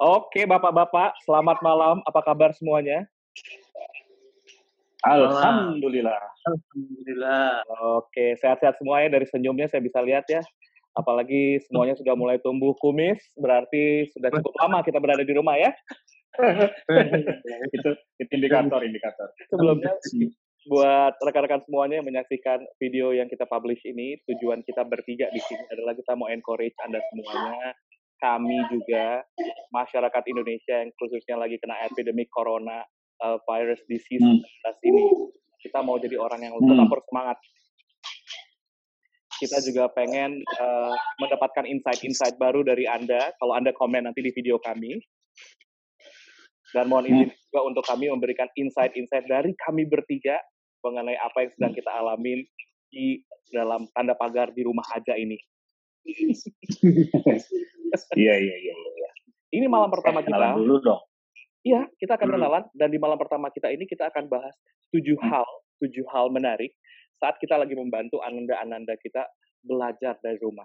Oke, Bapak-bapak, selamat malam. Apa kabar semuanya? Alhamdulillah. Alhamdulillah. Oke, sehat-sehat semuanya dari senyumnya saya bisa lihat ya. Apalagi semuanya sudah mulai tumbuh kumis, berarti sudah cukup lama kita berada di rumah ya. itu, itu indikator, indikator. Sebelumnya, buat rekan-rekan semuanya yang menyaksikan video yang kita publish ini, tujuan kita bertiga di sini adalah kita mau encourage Anda semuanya, kami juga, masyarakat Indonesia yang khususnya lagi kena epidemic corona uh, virus disease hmm. ini, kita mau jadi orang yang hmm. tetap bersemangat. Kita juga pengen uh, mendapatkan insight-insight baru dari Anda, kalau Anda komen nanti di video kami. Dan mohon izin hmm. juga untuk kami memberikan insight-insight dari kami bertiga mengenai apa yang sedang kita alamin di dalam tanda pagar di rumah aja ini. Iya, iya, iya, iya. Ini malam pertama kita. dulu dong. Iya, kita akan hmm. kenalan dan di malam pertama kita ini kita akan bahas tujuh hmm. hal, tujuh hal menarik saat kita lagi membantu ananda-ananda kita belajar dari rumah.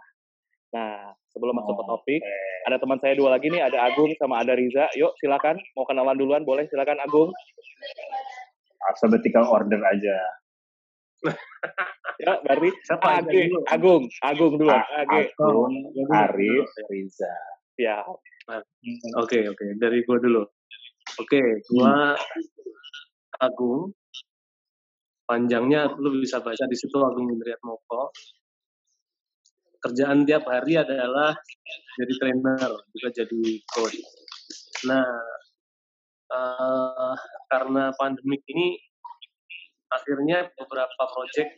Nah, sebelum masuk ke topik, okay. ada teman saya dua lagi nih, ada Agung sama ada Riza. Yuk, silakan. Mau kenalan duluan, boleh? Silakan Agung. Alphabetical order aja. Ya, berarti Siapa Agung, Agung, Agung dulu. Agung, Arif, Riza. Ya. Oke, oke. Dari gua dulu. Oke, gua hmm. Agung. Panjangnya lu bisa baca di situ Agung Indriat Moko. Kerjaan tiap hari adalah jadi trainer, juga jadi coach. Nah, uh, karena pandemik ini akhirnya beberapa project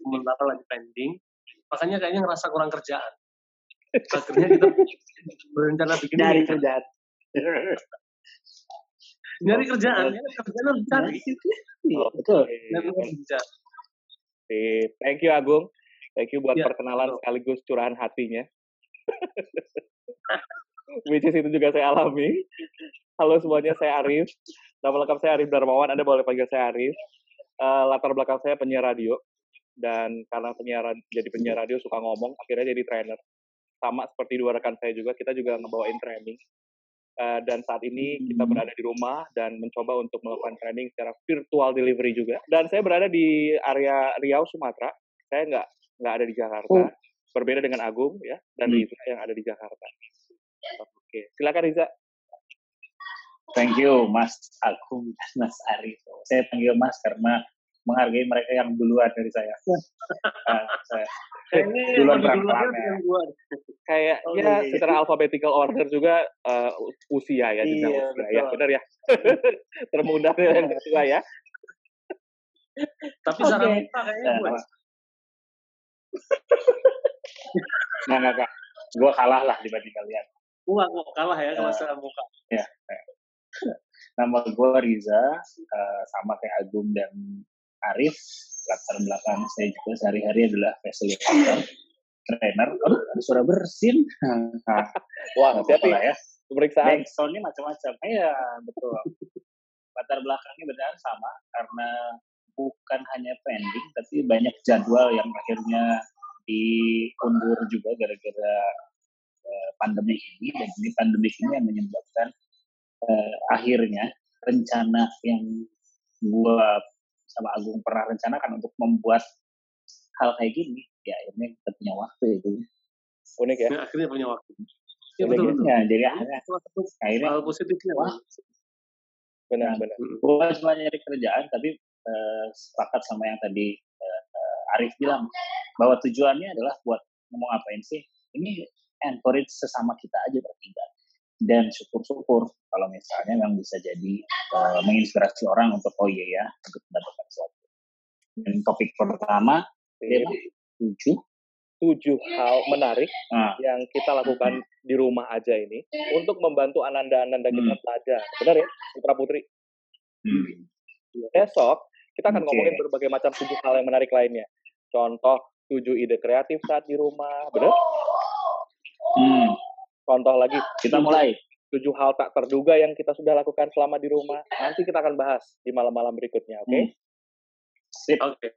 sementara lagi pending, makanya kayaknya ngerasa kurang kerjaan. Akhirnya kita berencana bikin dari kerjaan. Nyari kerjaan ya kerjaan harus cari oh, betul. Thank you Agung. Thank you buat ya, perkenalan betul. sekaligus curahan hatinya. Which is itu juga saya alami. Halo semuanya saya Arif. Nama lengkap saya Arif Darmawan. Anda boleh panggil saya Arif uh, latar belakang saya penyiar radio dan karena penyiaran jadi penyiar radio suka ngomong akhirnya jadi trainer sama seperti dua rekan saya juga kita juga ngebawain training Uh, dan saat ini kita hmm. berada di rumah dan mencoba untuk melakukan training secara virtual delivery juga. Dan saya berada di area Riau, Sumatera. Saya nggak nggak ada di Jakarta. Oh. Berbeda dengan Agung ya dan hmm. Riza yang ada di Jakarta. Oke, silakan Riza. Thank you Mas Agung dan Mas Arif. Saya panggil Mas karena menghargai mereka yang duluan dari saya. uh, saya ini duluan duluan Kayak oh, ya iya. secara alphabetical order juga uh, usia ya, iya, usia betul. ya, benar ya. Termuda yang kedua ya. Tapi okay. secara muka kayaknya gue. Nah, nggak, nggak. Gue kalah lah dibanding kalian. Gue kalah ya kalau secara muka. Ya. Nama gue Riza, uh, sama kayak Agung dan Arif latar belakang saya juga sehari-hari adalah facilitator trainer. Aduh ada suara bersin. Wah hati-hati ya. pemeriksaan. Soundnya macam-macam. Iya betul. Latar belakangnya benar sama. Karena bukan hanya pending tapi banyak jadwal yang akhirnya diundur juga gara-gara uh, pandemi ini. Dan ini pandemi ini yang menyebabkan uh, akhirnya rencana yang gua sama Agung pernah rencanakan untuk membuat hal kayak gini, ya akhirnya kita punya waktu itu. Unik ya? ya akhirnya punya waktu. Ya, betul, betul. Ya, jadi akhirnya, akhirnya hal positifnya. Wah, benar, benar. Bukan cuma nyari kerjaan, tapi uh, sepakat sama yang tadi uh, Arif bilang, bahwa tujuannya adalah buat ngomong apain sih, ini encourage sesama kita aja bertiga dan syukur-syukur kalau misalnya memang bisa jadi uh, menginspirasi orang untuk oh iya ya untuk mendapatkan sesuatu. Dan topik pertama tema tujuh tujuh hal menarik nah. yang kita lakukan di rumah aja ini untuk membantu ananda-ananda kita hmm. belajar. Benar ya, putra putri? Hmm. Besok kita akan okay. ngomongin berbagai macam tujuh hal yang menarik lainnya. Contoh tujuh ide kreatif saat di rumah, benar? Hmm Contoh lagi, kita mulai tujuh hal tak terduga yang kita sudah lakukan selama di rumah. Nanti kita akan bahas di malam-malam berikutnya, oke? Okay? Hmm. Oke. Okay.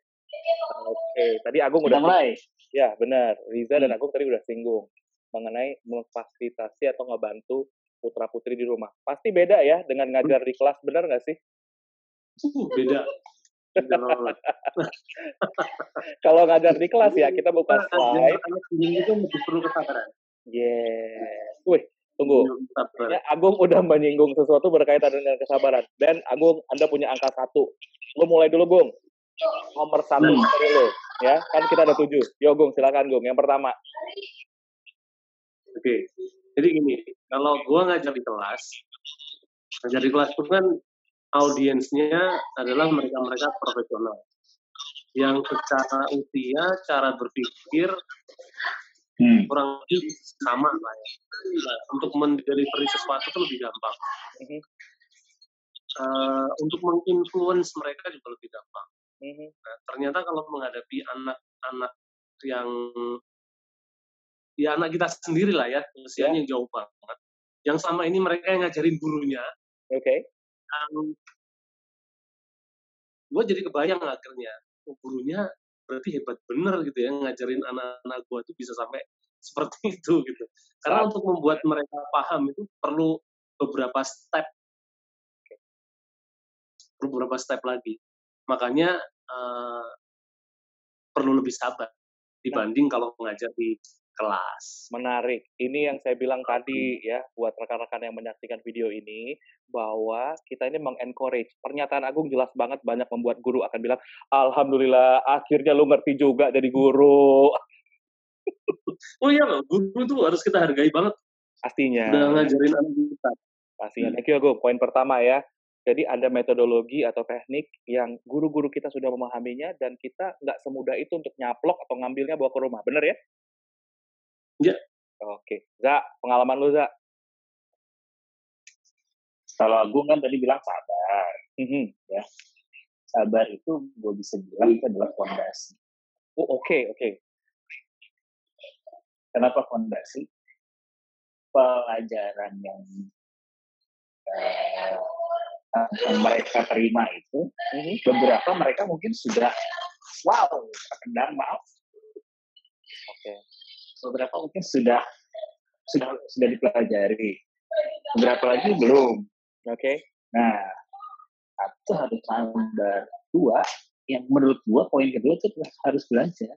Oke, okay. tadi Agung udah mulai. Ya, benar. Riza dan hmm. Agung tadi udah singgung mengenai memfasilitasi atau ngebantu putra putri di rumah. Pasti beda ya dengan ngajar di kelas, benar nggak sih? Uh, beda. Kalau ngajar di kelas ya kita buka slide. Anak itu perlu kesabaran. Yeah. Wih, tunggu. Ya, Agung udah menyinggung sesuatu berkaitan dengan kesabaran. Dan Agung, Anda punya angka satu. Lo mulai dulu, Gung. Nomor satu hmm. dari lo. Ya, kan kita ada tujuh. Yo, Gung, silakan, Gung. Yang pertama. Oke, okay. jadi gini, kalau gue ngajar di kelas, ngajar di kelas itu kan audiensnya adalah mereka-mereka profesional yang secara usia, cara berpikir hmm. kurang lebih sama lah ya. Nah, untuk mendelivery sesuatu itu lebih gampang. Hmm. Uh, untuk menginfluence mereka juga lebih gampang. Hmm. Nah, ternyata kalau menghadapi anak-anak yang ya anak kita sendiri lah ya usianya yeah. jauh banget. Yang sama ini mereka yang ngajarin gurunya. Oke. Okay. Um, gue jadi kebayang akhirnya oh, gurunya berarti hebat bener gitu ya ngajarin anak-anak gue tuh bisa sampai seperti itu gitu. Karena untuk membuat mereka paham itu perlu beberapa step, perlu beberapa step lagi. Makanya uh, perlu lebih sabar dibanding kalau mengajar di kelas. Menarik. Ini yang saya bilang tadi ya buat rekan-rekan yang menyaksikan video ini bahwa kita ini mengencourage. Pernyataan Agung jelas banget banyak membuat guru akan bilang, "Alhamdulillah, akhirnya lu ngerti juga jadi guru." oh iya loh, guru itu harus kita hargai banget. Pastinya. Udah ngajarin anak kita. Pastinya. Thank you Agung. Poin pertama ya. Jadi ada metodologi atau teknik yang guru-guru kita sudah memahaminya dan kita nggak semudah itu untuk nyaplok atau ngambilnya bawa ke rumah. Bener ya? Ya. Oke. Za, pengalaman lu, Za? Kalau Agung kan tadi bilang sabar. Mm-hmm. Ya. Sabar itu gue bisa bilang itu adalah fondasi. Oh, oke, okay, oke. Okay. Kenapa fondasi? Pelajaran yang uh, yang mereka terima itu, mm-hmm. beberapa mereka mungkin sudah wow, terkendang maaf. Oke. Okay beberapa mungkin sudah sudah sudah dipelajari. Beberapa lagi belum. Oke. Okay. nah satu harus sabar dua. Yang menurut gua poin kedua itu harus belajar.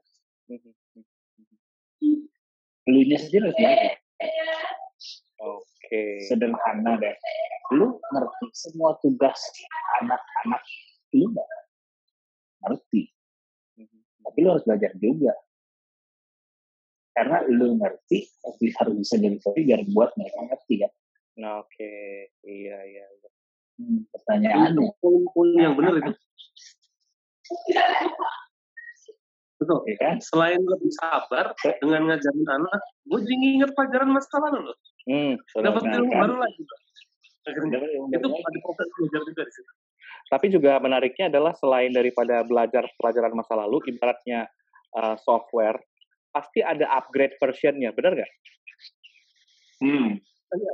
Lu nya sendiri harus belajar. Oke. Okay. sederhana deh. Lu ngerti semua tugas anak-anak lu nggak? Ngerti. Tapi lu harus belajar juga karena lu ngerti tapi harus bisa delivery biar buat mereka ngerti kan? Nah, oke. Okay. iya iya, iya. Hmm, pertanyaan poin yang benar itu. Betul. Ya kan? Selain lebih sabar dengan ngajarin anak gue jadi nginget pelajaran masa lalu loh. Hmm, dapat ilmu kan? baru lagi itu ada proses belajar juga di situ. Tapi juga menariknya adalah selain daripada belajar pelajaran masa lalu ibaratnya uh, software pasti ada upgrade versionnya, benar nggak? Hmm. Iya,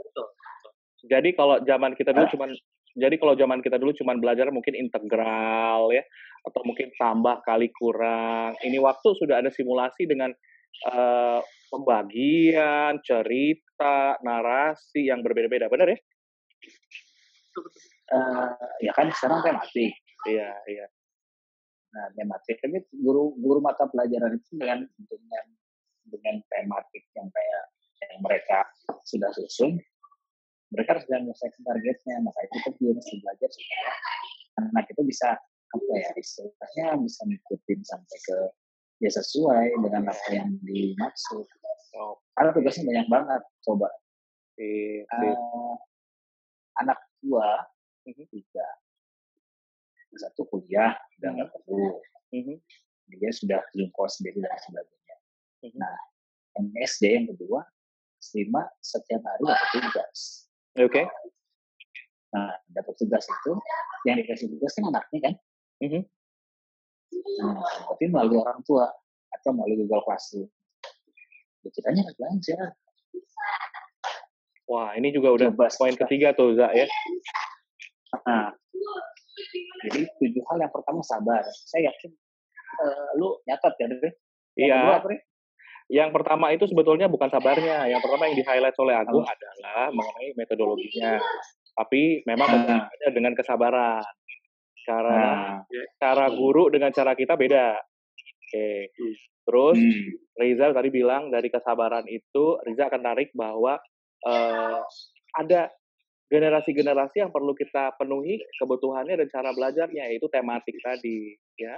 jadi kalau zaman kita dulu ah. cuman jadi kalau zaman kita dulu cuman belajar mungkin integral ya atau mungkin tambah kali kurang. Ini waktu sudah ada simulasi dengan uh, pembagian, cerita, narasi yang berbeda-beda, benar ya? Uh, ya kan sekarang tematik. Iya, iya. Nah, tematik ini guru guru mata pelajaran itu dengan dengan dengan tematik yang kayak yang mereka sudah susun, mereka harus menyelesaikan targetnya. Maka itu kan juga mesti belajar supaya anak itu bisa apa ya istilahnya bisa ngikutin sampai ke ya sesuai dengan apa yang dimaksud. Karena tugasnya banyak banget. Coba. Uh, anak dua mhm. tiga satu kuliah udah nggak mhm. perlu mm-hmm. dia sudah zoom course sendiri dan sebagainya mm-hmm. nah yang SD yang kedua lima setiap hari dapat tugas oke okay. nah dapat tugas itu yang dikasih tugas kan anaknya kan mm-hmm. nah tapi melalui orang tua atau melalui Google Classroom ya, kitanya harus belajar Wah, ini juga udah Coba poin ketiga tuh, Za, ya. Nah, jadi tujuh hal yang pertama sabar. Saya yakin uh, lu nyatat ya, Dre? Iya. Yang pertama itu sebetulnya bukan sabarnya. Yang pertama yang di-highlight oleh Agung adalah mengenai metodologinya. Tapi memang Nah. dengan kesabaran. Karena Nah, cara guru dengan cara kita beda. Oke. Hmm. Terus hmm. Reza tadi bilang dari kesabaran itu Reza akan tarik bahwa eh, ada generasi-generasi yang perlu kita penuhi kebutuhannya dan cara belajarnya yaitu tematik tadi ya.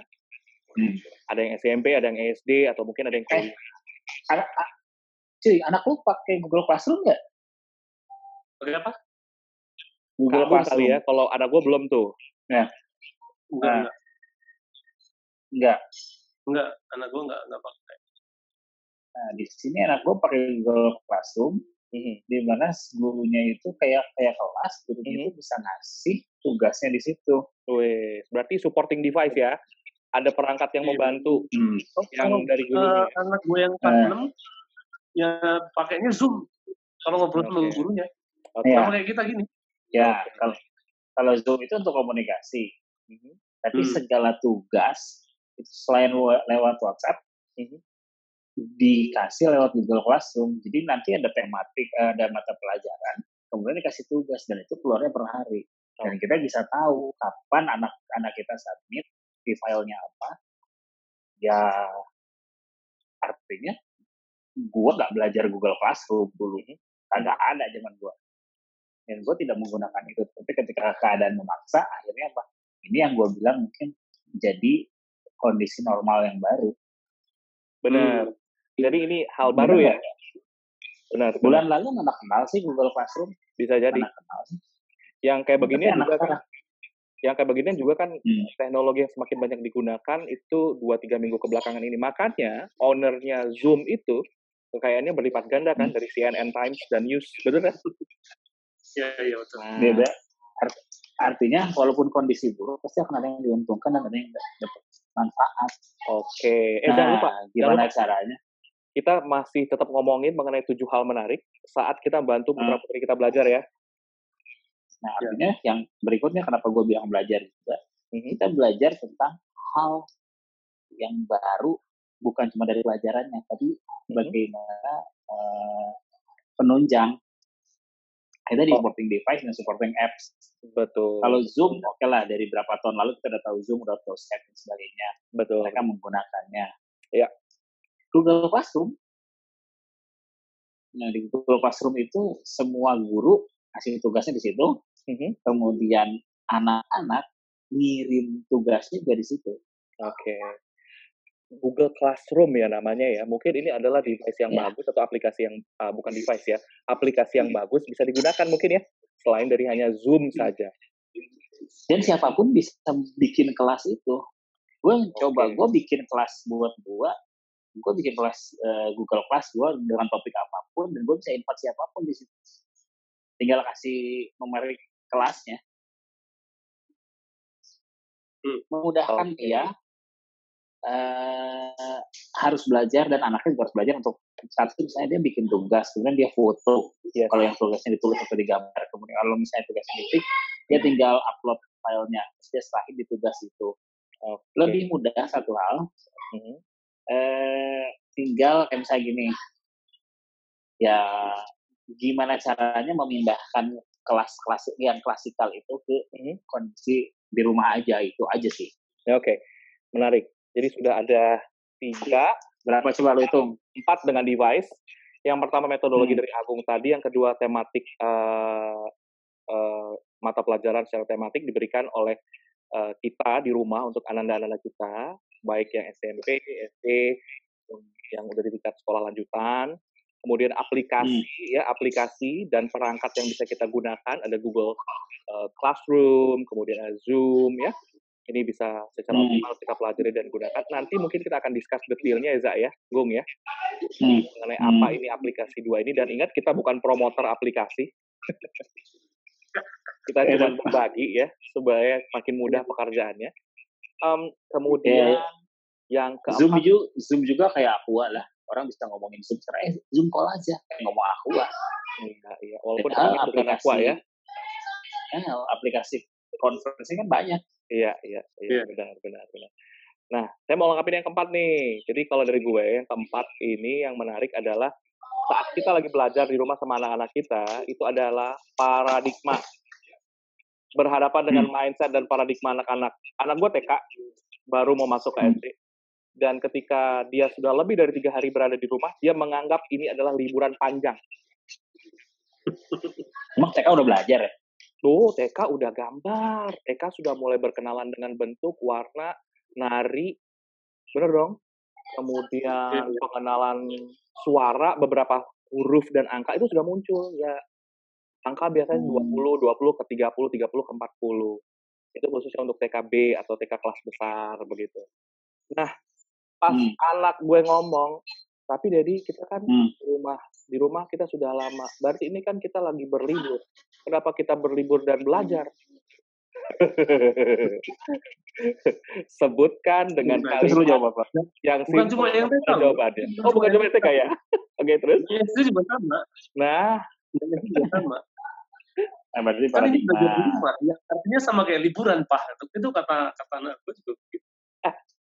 Hmm. Ada yang SMP, ada yang SD atau mungkin ada yang Eh, kuliah. anak, a- cuy, anak lu pakai Google Classroom nggak? Pakai apa? Google Kamu kali Classroom. ya, kalau anak gue belum tuh. Enggak, Nah. enggak. Enggak. Enggak, anak gue enggak, enggak pakai. Nah, di sini anak gue pakai Google Classroom, Mhm. di mana gurunya itu kayak kayak kelas, gurunya itu bisa ngasih tugasnya di situ. Wes, berarti supporting device ya. Ada perangkat yang Iya. membantu Hmm. Oh, yang kalau dari gurunya. anak gue yang kelas Eh. 6, ya pakainya Zoom. Kalau ngobrol sama Oke. gurunya. Oke. Iya. Sama kayak kita gini. Ya, kalau kalau Zoom itu untuk komunikasi, Mhm. tapi Hmm. segala tugas itu selain lewa- lewat WhatsApp Mhm. Dikasih lewat Google Classroom. Jadi nanti ada tematik, ada mata pelajaran, kemudian dikasih tugas dan itu keluarnya per hari. Dan kita bisa tahu kapan anak-anak kita submit di filenya apa. Ya artinya gua nggak belajar Google Classroom dulu. Agak ada zaman gua. Dan gua tidak menggunakan itu. Tapi ketika keadaan memaksa, akhirnya apa? Ini yang gua bilang mungkin jadi kondisi normal yang baru. Benar. Jadi ini hal baru ya. Benar? Benar. benar. Bulan lalu mana kenal sih Google Classroom? bisa jadi. Mana kenal sih? Yang kayak begini Tapi juga kan yang kayak begini juga kan Hmm. teknologi yang semakin banyak digunakan itu 2-3 minggu kebelakangan ini. Makanya ownernya Zoom itu kekayaannya berlipat ganda kan Hmm. dari CNN Times dan News. Betul kan? Iya, iya betul. Nah, beda Art- artinya walaupun kondisi buruk pasti akan ada yang diuntungkan dan ada yang dapat manfaat. Oke. Eh nah, jangan lupa, gimana jangan caranya? Kita masih tetap ngomongin mengenai tujuh hal menarik saat kita bantu Hmm. putra putri kita belajar ya. Nah, artinya yang berikutnya kenapa gue bilang belajar juga, Mhm. kita belajar tentang hal yang baru bukan cuma dari pelajarannya, tapi Mhm. bagaimana eh, penunjang. Kita di Oh. supporting device dan supporting apps. Betul. Kalau Zoom, oke lah dari berapa tahun lalu kita udah tahu Zoom, udah tahu Skype dan sebagainya. betul. mereka menggunakannya. Iya. Google Classroom. Nah, di Google Classroom itu semua guru kasih tugasnya di situ, Mhm. kemudian anak-anak ngirim tugasnya dari situ. Oke. Google Classroom ya namanya ya. Mungkin ini adalah device yang Ya. bagus atau aplikasi yang ah, bukan device ya, aplikasi yang bagus bisa digunakan mungkin ya. Selain dari hanya Zoom saja. Dan siapa pun bisa bikin kelas itu. Gue coba, gue bikin kelas buat gue, gue bikin kelas eh, Google Class gue dengan topik apa pun, dan gue bisa invite siapa pun di situ. Tinggal kasih nomor kelasnya. Hmm. Memudahkan Oke. dia eh, harus belajar dan anaknya juga harus belajar untuk satu misalnya dia bikin tugas, kemudian dia foto. Yes. Kalau yang tugasnya ditulis atau digambar, kemudian kalau misalnya tugasnya diketik, dia tinggal upload filenya, terus dia serahin di tugas itu. Oke. Lebih mudah satu hal, Mhm. Eh, tinggal kayak misalnya gini, ya gimana caranya memindahkan kelas-kelas yang klasikal itu ke Mhm. kondisi di rumah aja itu aja sih. Ya, Oke, menarik. Jadi sudah ada tiga, Berapa coba lu hitung? empat dengan device. Yang pertama metodologi Hmm. dari Agung tadi, yang kedua tematik eh, eh, mata pelajaran secara tematik diberikan oleh eh, kita di rumah untuk ananda-ananda kita, baik yang SMP, SD, yang udah di tingkat sekolah lanjutan. Kemudian aplikasi ya, aplikasi dan perangkat yang bisa kita gunakan ada Google eh, Classroom, kemudian ada Zoom ya. Ini bisa secara Hmm. optimal kita pelajari dan gunakan. Nanti mungkin kita akan discuss detailnya ya, Za ya, Gung ya Hmm. mengenai Hmm. apa ini aplikasi dua ini dan ingat kita bukan promotor aplikasi kita cuma berbagi ya supaya makin mudah pekerjaannya Em, kemudian Iya. yang Zoom keempat juga, Zoom juga kayak Aqua lah. Orang bisa ngomongin Zoom sekarang, eh Zoom call aja, kayak ngomong Aqua. iya, iya. walaupun Padahal bukan aqua ya Eh, aplikasi conferencing kan banyak. iya iya iya Iya. benar benar benar nah saya mau lengkapin yang keempat nih. Jadi kalau dari gue yang keempat ini yang menarik adalah saat kita lagi belajar di rumah sama anak-anak kita itu adalah paradigma berhadapan dengan mindset dan paradigma anak-anak. Anak gue TK baru mau masuk ke SD dan ketika dia sudah lebih dari tiga hari berada di rumah, dia menganggap ini adalah liburan panjang. Emang TK udah belajar ya? Tuh, TK udah gambar. TK sudah mulai berkenalan dengan bentuk, warna, nari. Bener dong? Kemudian pengenalan suara, beberapa huruf dan angka itu sudah muncul. Ya, angka biasanya 20, 20 ke 30, 30 ke 40. Itu khususnya untuk TKB atau TK kelas besar begitu. Nah, pas Hmm. anak gue ngomong, tapi jadi kita kan Hmm. di rumah di rumah kita sudah lama. Berarti ini kan kita lagi berlibur. Kenapa kita berlibur dan belajar? Sebutkan dengan kalimat jawab apa? yang Bukan simpel cuma yang TK, jawabannya. Bukan Oh, bukan cuma TK ya? Oke, terus? Ya, itu juga sama. Nah, sama. Nah, berarti Kan ini belajar di rumah. Ya, artinya sama kayak liburan, Pak. Itu, kata kata anak gue juga begitu.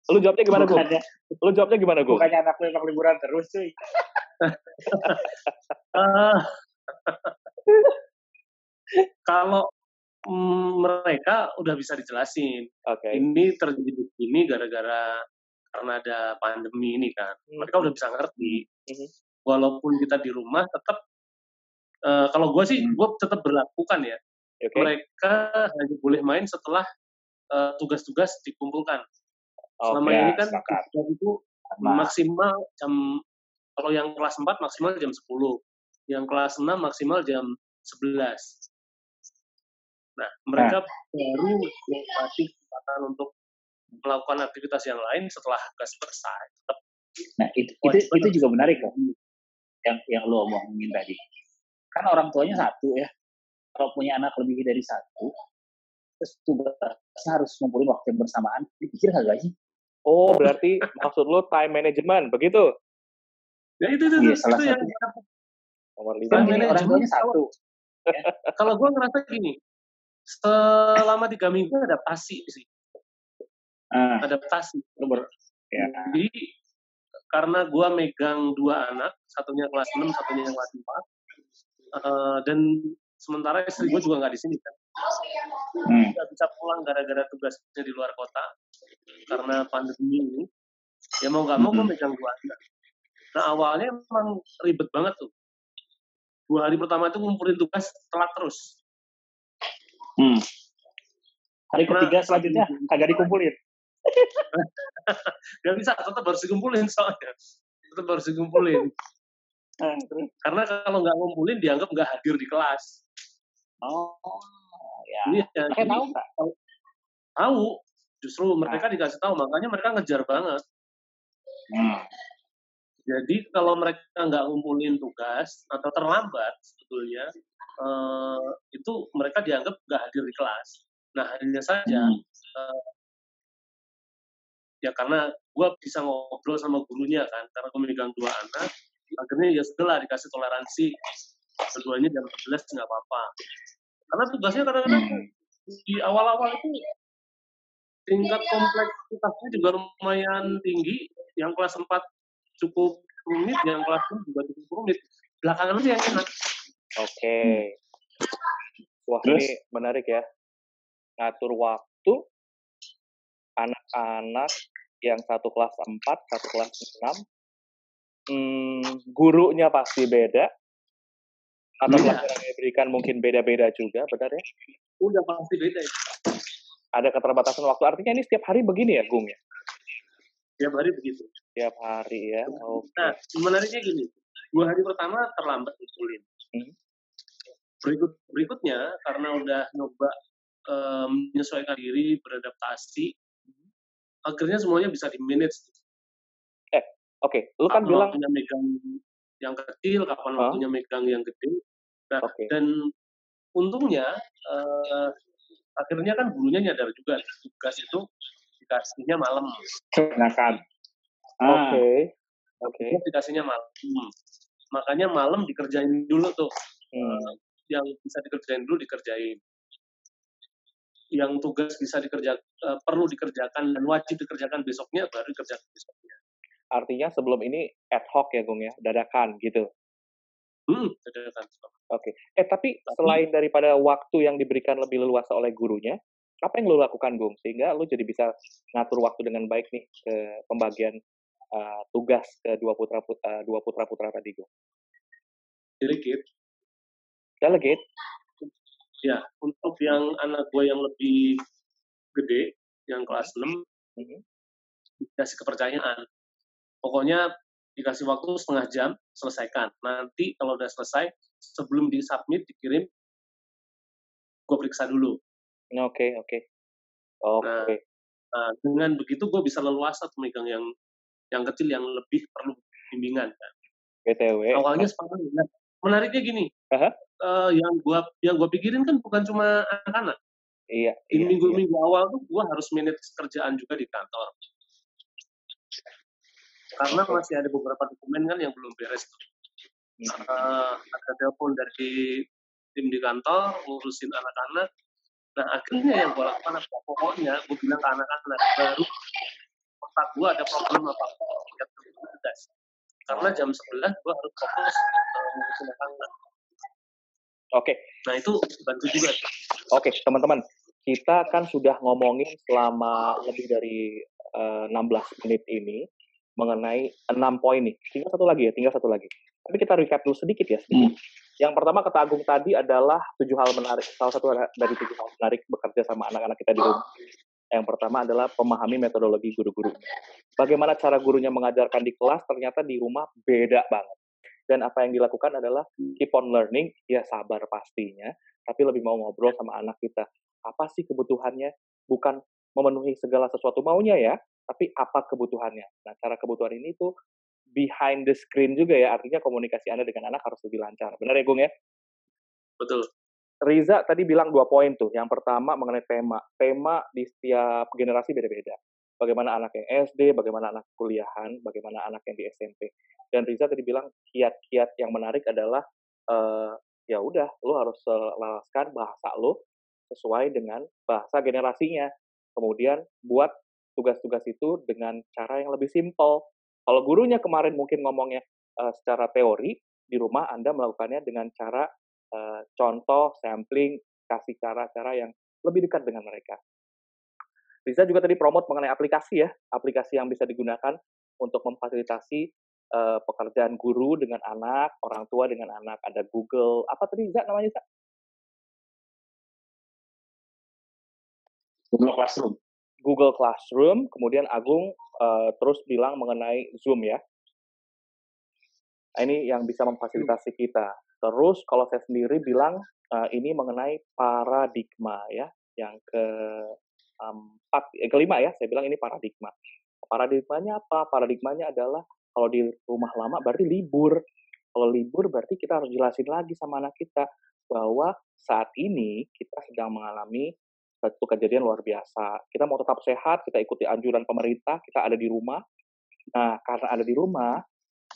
lu jawabnya gimana? Bukannya, Lu jawabnya gimana, Gung? bukannya anak lu emang liburan terus, cuy. Kalau mm, mereka udah bisa dijelasin. Oke. Ini terjadi begini gara-gara karena ada pandemi ini kan. Mereka udah bisa ngerti. Mhm. Walaupun kita di rumah, tetap eh, kalau gue sih, gue tetap berlakukan ya. Oke. Mereka hanya boleh main setelah eh, tugas-tugas dikumpulkan. Selama Oke. ini kan sepakat. tugas itu Sama. maksimal jam kalau yang kelas 4 maksimal jam 10. Yang kelas 6 maksimal jam 11. Nah, mereka baru dikasih kesempatan untuk melakukan aktivitas yang lain setelah tugas selesai. Tetap Nah, itu, itu, itu juga menarik kok. Yang, yang lu omongin tadi. Kan orang tuanya satu ya. Kalau punya anak lebih dari satu, terus tugasnya harus ngumpulin waktu yang bersamaan. Dipikir kagak sih? Oh, berarti maksud lu time management, begitu? Ya itu itu, Iya, itu, salah itu yang satunya. Nomor lima. Time orang tuanya satu. kalau gue ngerasa gini, selama tiga minggu adaptasi sih, Ah, adaptasi. ber, ya. Jadi karena gue megang dua anak, satunya kelas 6, satunya kelas 4, eh, dan sementara istri gue juga nggak di sini kan, Hmm. nggak bisa pulang gara-gara tugasnya di luar kota karena pandemi ini. Ya mau nggak mau gue Mhm. megang anak. Nah awalnya emang ribet banget tuh. Dua hari pertama itu ngumpulin tugas telat terus. Hmm. Hari Karena- ketiga selanjutnya kagak dikumpulin. Gak bisa, tetap harus dikumpulin soalnya. Tetap harus dikumpulin. Ah, terus? Karena kalau nggak ngumpulin dianggap nggak hadir di kelas. Oh, ya. Iya, jadi tahu nggak? tahu. Justru mereka dikasih tahu, makanya mereka ngejar banget. Hmm. Jadi kalau mereka nggak ngumpulin tugas atau terlambat sebetulnya eh, itu mereka dianggap nggak hadir di kelas. Nah hanya saja Hmm. ya karena gue bisa ngobrol sama gurunya kan, karena gue megang dua anak, akhirnya ya sudah lah dikasih toleransi keduanya jam 11 nggak apa-apa. Karena tugasnya kadang-kadang Hmm. di awal-awal itu tingkat kompleksitasnya juga lumayan tinggi. Yang kelas 4 cukup rumit, yang kelas 6 juga cukup rumit. Belakangan aja yang enak. Oke. Wah, Terus? ini menarik ya. Ngatur waktu anak-anak yang satu kelas 4, satu kelas 6. Hmm, gurunya pasti beda. Atau Beda. pelajaran yang diberikan mungkin beda-beda juga, benar ya? Udah pasti beda ya. Ada keterbatasan waktu. Artinya ini setiap hari begini ya, Gung ya? Tiap hari begitu. Setiap hari ya. Oke. Nah, menariknya gini. Dua hari pertama terlambat ngumpulin. Hmm. Berikut berikutnya karena udah nyoba eh, menyesuaikan diri, beradaptasi, akhirnya semuanya bisa di manage. Oke, lu kan kapan bilang waktunya megang yang kecil, kapan Hah? waktunya megang yang gede. Nah, Oke. dan untungnya eh, akhirnya kan gurunya nyadar juga tugas itu dikasihnya malam. Kebanyakan. Ah, Oke. Oke. Tugas dikasihnya malam. Makanya malam dikerjain dulu tuh. Hmm. Yang bisa dikerjain dulu dikerjain. yang tugas bisa dikerjakan uh, perlu dikerjakan dan wajib dikerjakan besoknya baru dikerjakan besoknya. Artinya sebelum ini ad hoc ya Gung ya, dadakan gitu. Hmm, dadakan. Oke. Okay. Eh tapi selain daripada waktu yang diberikan lebih leluasa oleh gurunya, apa yang lo lakukan Gung sehingga lo jadi bisa ngatur waktu dengan baik nih ke pembagian uh, tugas ke dua putra putra uh, dua putra putra tadi Gung? Delegate. Delegate. Ya, untuk yang anak gue yang lebih gede, yang kelas 6, mm-hmm. dikasih kepercayaan. Pokoknya dikasih waktu setengah jam, selesaikan. Nanti kalau udah selesai, sebelum disubmit, dikirim, gue periksa dulu. Oke, okay, oke. Okay. Oke. Okay. Nah, nah, dengan begitu gue bisa leluasa tuh megang yang yang kecil yang lebih perlu bimbingan kan. BTW. Awalnya sepanjang menariknya gini. Uh-huh. Uh, yang gua yang gua pikirin kan bukan cuma anak-anak. Iya. Ini iya, minggu-minggu iya. awal tuh gua harus manage kerjaan juga di kantor. Karena masih ada beberapa dokumen kan yang belum beres. Uh, ada telepon dari tim di kantor ngurusin anak-anak. Nah akhirnya yang gue lakukan apa? Pokoknya gue bilang ke anak-anak baru otak gue ada problem apa ya tugas karena jam 11 gue harus fokus uh, ngurusin anak-anak Oke. Okay. Nah itu bantu juga. Oke, okay, teman-teman, kita kan sudah ngomongin selama lebih dari uh, eh, 16 menit ini mengenai enam poin nih. Tinggal satu lagi ya, tinggal satu lagi. Tapi kita recap dulu sedikit ya. Sedikit. Hmm. Yang pertama kata Agung tadi adalah tujuh hal menarik. Salah satu dari tujuh hal menarik bekerja sama anak-anak kita di rumah. Yang pertama adalah memahami metodologi guru-guru. Bagaimana cara gurunya mengajarkan di kelas, ternyata di rumah beda banget dan apa yang dilakukan adalah keep on learning, ya sabar pastinya, tapi lebih mau ngobrol sama anak kita. Apa sih kebutuhannya? Bukan memenuhi segala sesuatu maunya ya, tapi apa kebutuhannya. Nah, cara kebutuhan ini tuh behind the screen juga ya, artinya komunikasi Anda dengan anak harus lebih lancar. Benar ya, Gung ya? Betul. Riza tadi bilang dua poin tuh. Yang pertama mengenai tema. Tema di setiap generasi beda-beda bagaimana anak yang SD, bagaimana anak kuliahan, bagaimana anak yang di SMP. Dan Riza tadi bilang kiat-kiat yang menarik adalah uh, ya udah lo harus selaraskan bahasa lo sesuai dengan bahasa generasinya. Kemudian buat tugas-tugas itu dengan cara yang lebih simpel. Kalau gurunya kemarin mungkin ngomongnya uh, secara teori, di rumah Anda melakukannya dengan cara uh, contoh, sampling, kasih cara-cara yang lebih dekat dengan mereka. Riza juga tadi promote mengenai aplikasi ya, aplikasi yang bisa digunakan untuk memfasilitasi uh, pekerjaan guru dengan anak, orang tua dengan anak. Ada Google, apa tadi Riza namanya? Google Classroom. Google Classroom, kemudian Agung uh, terus bilang mengenai Zoom ya. Nah, ini yang bisa memfasilitasi kita. Terus kalau saya sendiri bilang uh, ini mengenai paradigma ya, yang ke empat, eh, kelima ya, saya bilang ini paradigma. Paradigmanya apa? Paradigmanya adalah kalau di rumah lama berarti libur. Kalau libur berarti kita harus jelasin lagi sama anak kita bahwa saat ini kita sedang mengalami satu kejadian luar biasa. Kita mau tetap sehat, kita ikuti anjuran pemerintah, kita ada di rumah. Nah, karena ada di rumah,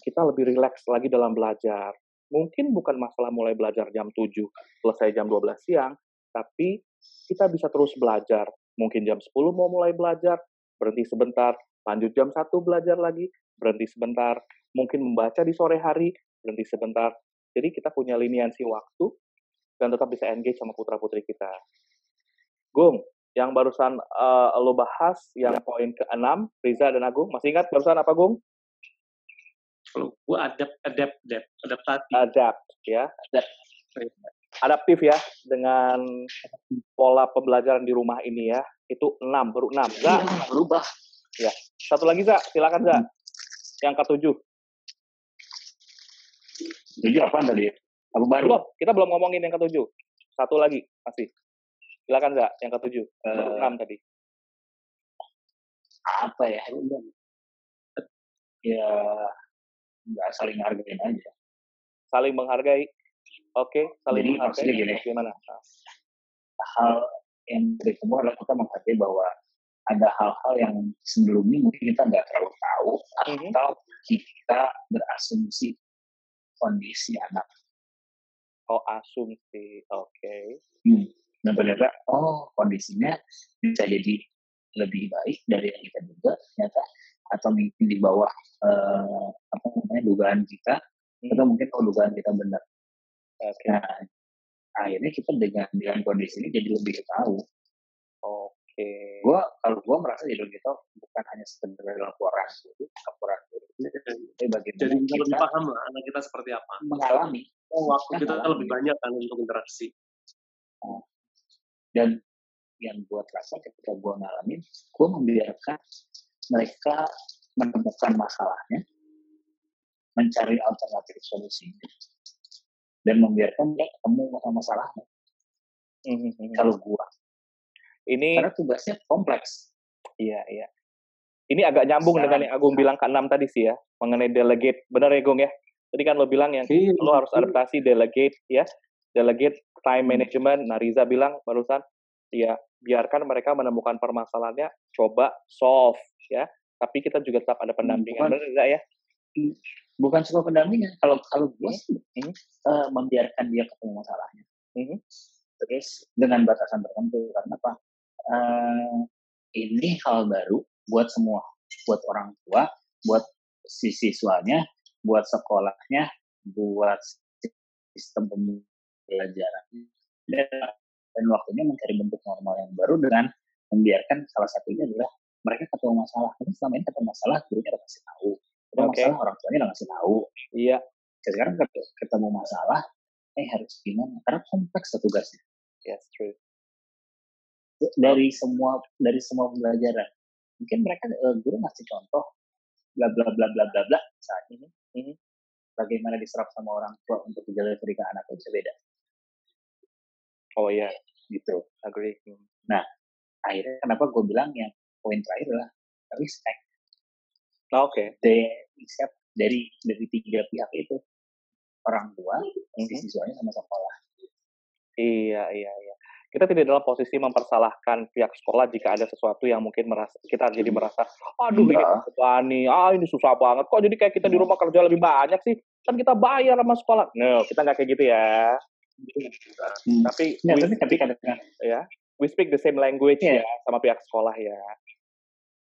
kita lebih rileks lagi dalam belajar. Mungkin bukan masalah mulai belajar jam 7, selesai jam 12 siang, tapi kita bisa terus belajar mungkin jam 10 mau mulai belajar, berhenti sebentar, lanjut jam 1 belajar lagi, berhenti sebentar, mungkin membaca di sore hari, berhenti sebentar. Jadi kita punya liniansi waktu dan tetap bisa engage sama putra-putri kita. Gung, yang barusan uh, lo bahas, yang poin ke-6, Riza dan Agung, masih ingat barusan apa, Gung? Kalau gue adapt, adapt, adapt, adaptasi. Adapt, ya. Adapt adaptif ya dengan pola pembelajaran di rumah ini ya. Itu enam baru enam Za, ya, berubah. Ya. Satu lagi, Za. Silakan, Za. Yang ketujuh. Tujuh apa tadi? Apa baru? Belum, kita belum ngomongin yang ketujuh. Satu lagi, masih. Silakan, Za. Yang ketujuh. Uh, enam tadi. Apa ya? Ya, nggak saling hargain aja. Saling menghargai. Oke, saling Jadi, menghargai. Gini, Gimana? Hal yang dari semua adalah kita menghargai bahwa ada hal-hal yang sebelumnya mungkin kita nggak terlalu tahu mm-hmm. atau kita berasumsi kondisi anak. Oh asumsi, oke. Okay. Hmm. Dan ternyata oh kondisinya bisa jadi lebih baik dari yang kita duga ternyata atau mungkin di bawah uh, apa namanya dugaan kita hmm. atau mungkin oh dugaan kita benar okay. nah akhirnya kita dengan dengan kondisi ini jadi lebih tahu oke okay. gua kalau gua merasa jadi tahu bukan hanya sekedar laporan gitu laporan gitu tapi bagaimana jadi kita lebih paham lah anak kita seperti apa mengalami oh, waktu kita lebih banyak kan untuk interaksi nah, dan yang gue terasa ketika gue ngalamin, gue membiarkan mereka menemukan masalahnya, mencari alternatif solusinya, dan membiarkan dia ketemu masalahnya. Mm-hmm. Kalau gue, ini karena tugasnya kompleks. Iya, iya. Ini agak nyambung Sekarang, dengan yang Agung bilang ke enam tadi sih ya, mengenai delegate. Benar ya, Gung ya? Tadi kan lo bilang yang iya, lo harus adaptasi delegate ya, delegate time management. Nah, Riza bilang barusan, ya biarkan mereka menemukan permasalahannya, coba solve ya. Tapi kita juga tetap ada pendampingan, bukan, benar enggak ya? Bukan cuma pendampingan. Kalau kalau gue sih hmm. uh, membiarkan dia ketemu masalahnya. Hmm. Terus dengan batasan tertentu karena apa? Uh, ini hal baru buat semua, buat orang tua, buat si siswanya, buat sekolahnya, buat sistem pembelajaran dan waktunya mencari bentuk normal yang baru dengan membiarkan salah satunya adalah mereka ketemu masalah. Ini selama ini ketemu masalah, gurunya udah kasih tahu. Ketemu okay. masalah, orang tuanya udah kasih tahu. Iya. Sekarang ketemu masalah, eh harus gimana? Karena kompleks tugasnya. Yes, true. Dari semua dari semua pembelajaran, mungkin mereka uh, guru ngasih contoh, bla bla bla bla bla bla saat ini. Ini bagaimana diserap sama orang tua untuk menjaga ketika anaknya bisa beda. Oh iya, gitu. Agree. Nah, akhirnya kenapa gue bilang yang poin terakhir adalah respect. Oh, Oke. Okay. Dari respect dari dari tiga pihak itu orang tua, mm -hmm. siswanya sama sekolah. Iya iya iya. Kita tidak dalam posisi mempersalahkan pihak sekolah jika ada sesuatu yang mungkin merasa kita jadi hmm. merasa, aduh ini apa nih, ah ini susah banget. Kok jadi kayak kita di hmm. rumah kerja lebih banyak sih? Kan kita bayar sama sekolah. No, kita nggak kayak gitu ya. Hmm. Tapi ya, we, tapi kadang ya, we speak the same language yeah. ya sama pihak sekolah ya.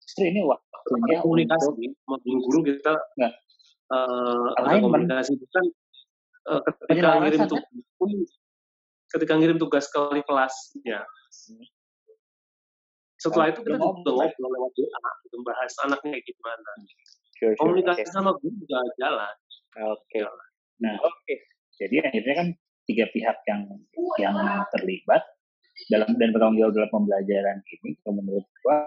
Justru ini waktunya komunikasi sama guru kita nggak uh, ada komunikasi bukan uh, ketika ngirim kan? ketika ngirim tugas ke kelasnya. Hmm. Setelah itu kita juga ngobrol lewat WA, gitu, bahas anaknya gimana. Sure, sure. Komunikasi okay. sama guru juga jalan. Oke. Okay. Nah, oke. Okay. Jadi akhirnya kan tiga pihak yang yang terlibat dalam dan bertanggung jawab dalam pembelajaran ini, menurut gua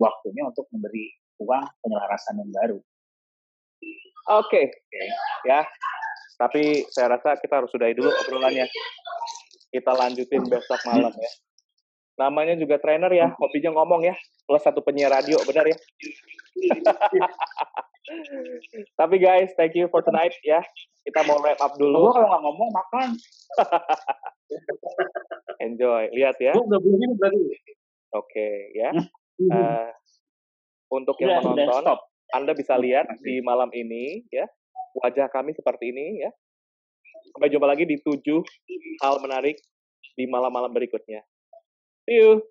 waktunya untuk memberi uang penyelarasan yang baru. Oke, okay. okay. ya. Tapi saya rasa kita harus sudahi dulu obrolannya. Kita lanjutin besok malam ya. Namanya juga trainer ya, hobinya ngomong ya. Plus satu penyiar radio, benar ya? Tapi guys, thank you for tonight ya. Kita mau wrap up dulu. Gue kalau nggak ngomong makan. Enjoy, lihat ya. Gue nggak begini berarti. Oke ya. Uh, untuk yang menonton, Anda bisa lihat di malam ini ya wajah kami seperti ini ya. Sampai jumpa lagi di tujuh hal menarik di malam-malam berikutnya. You.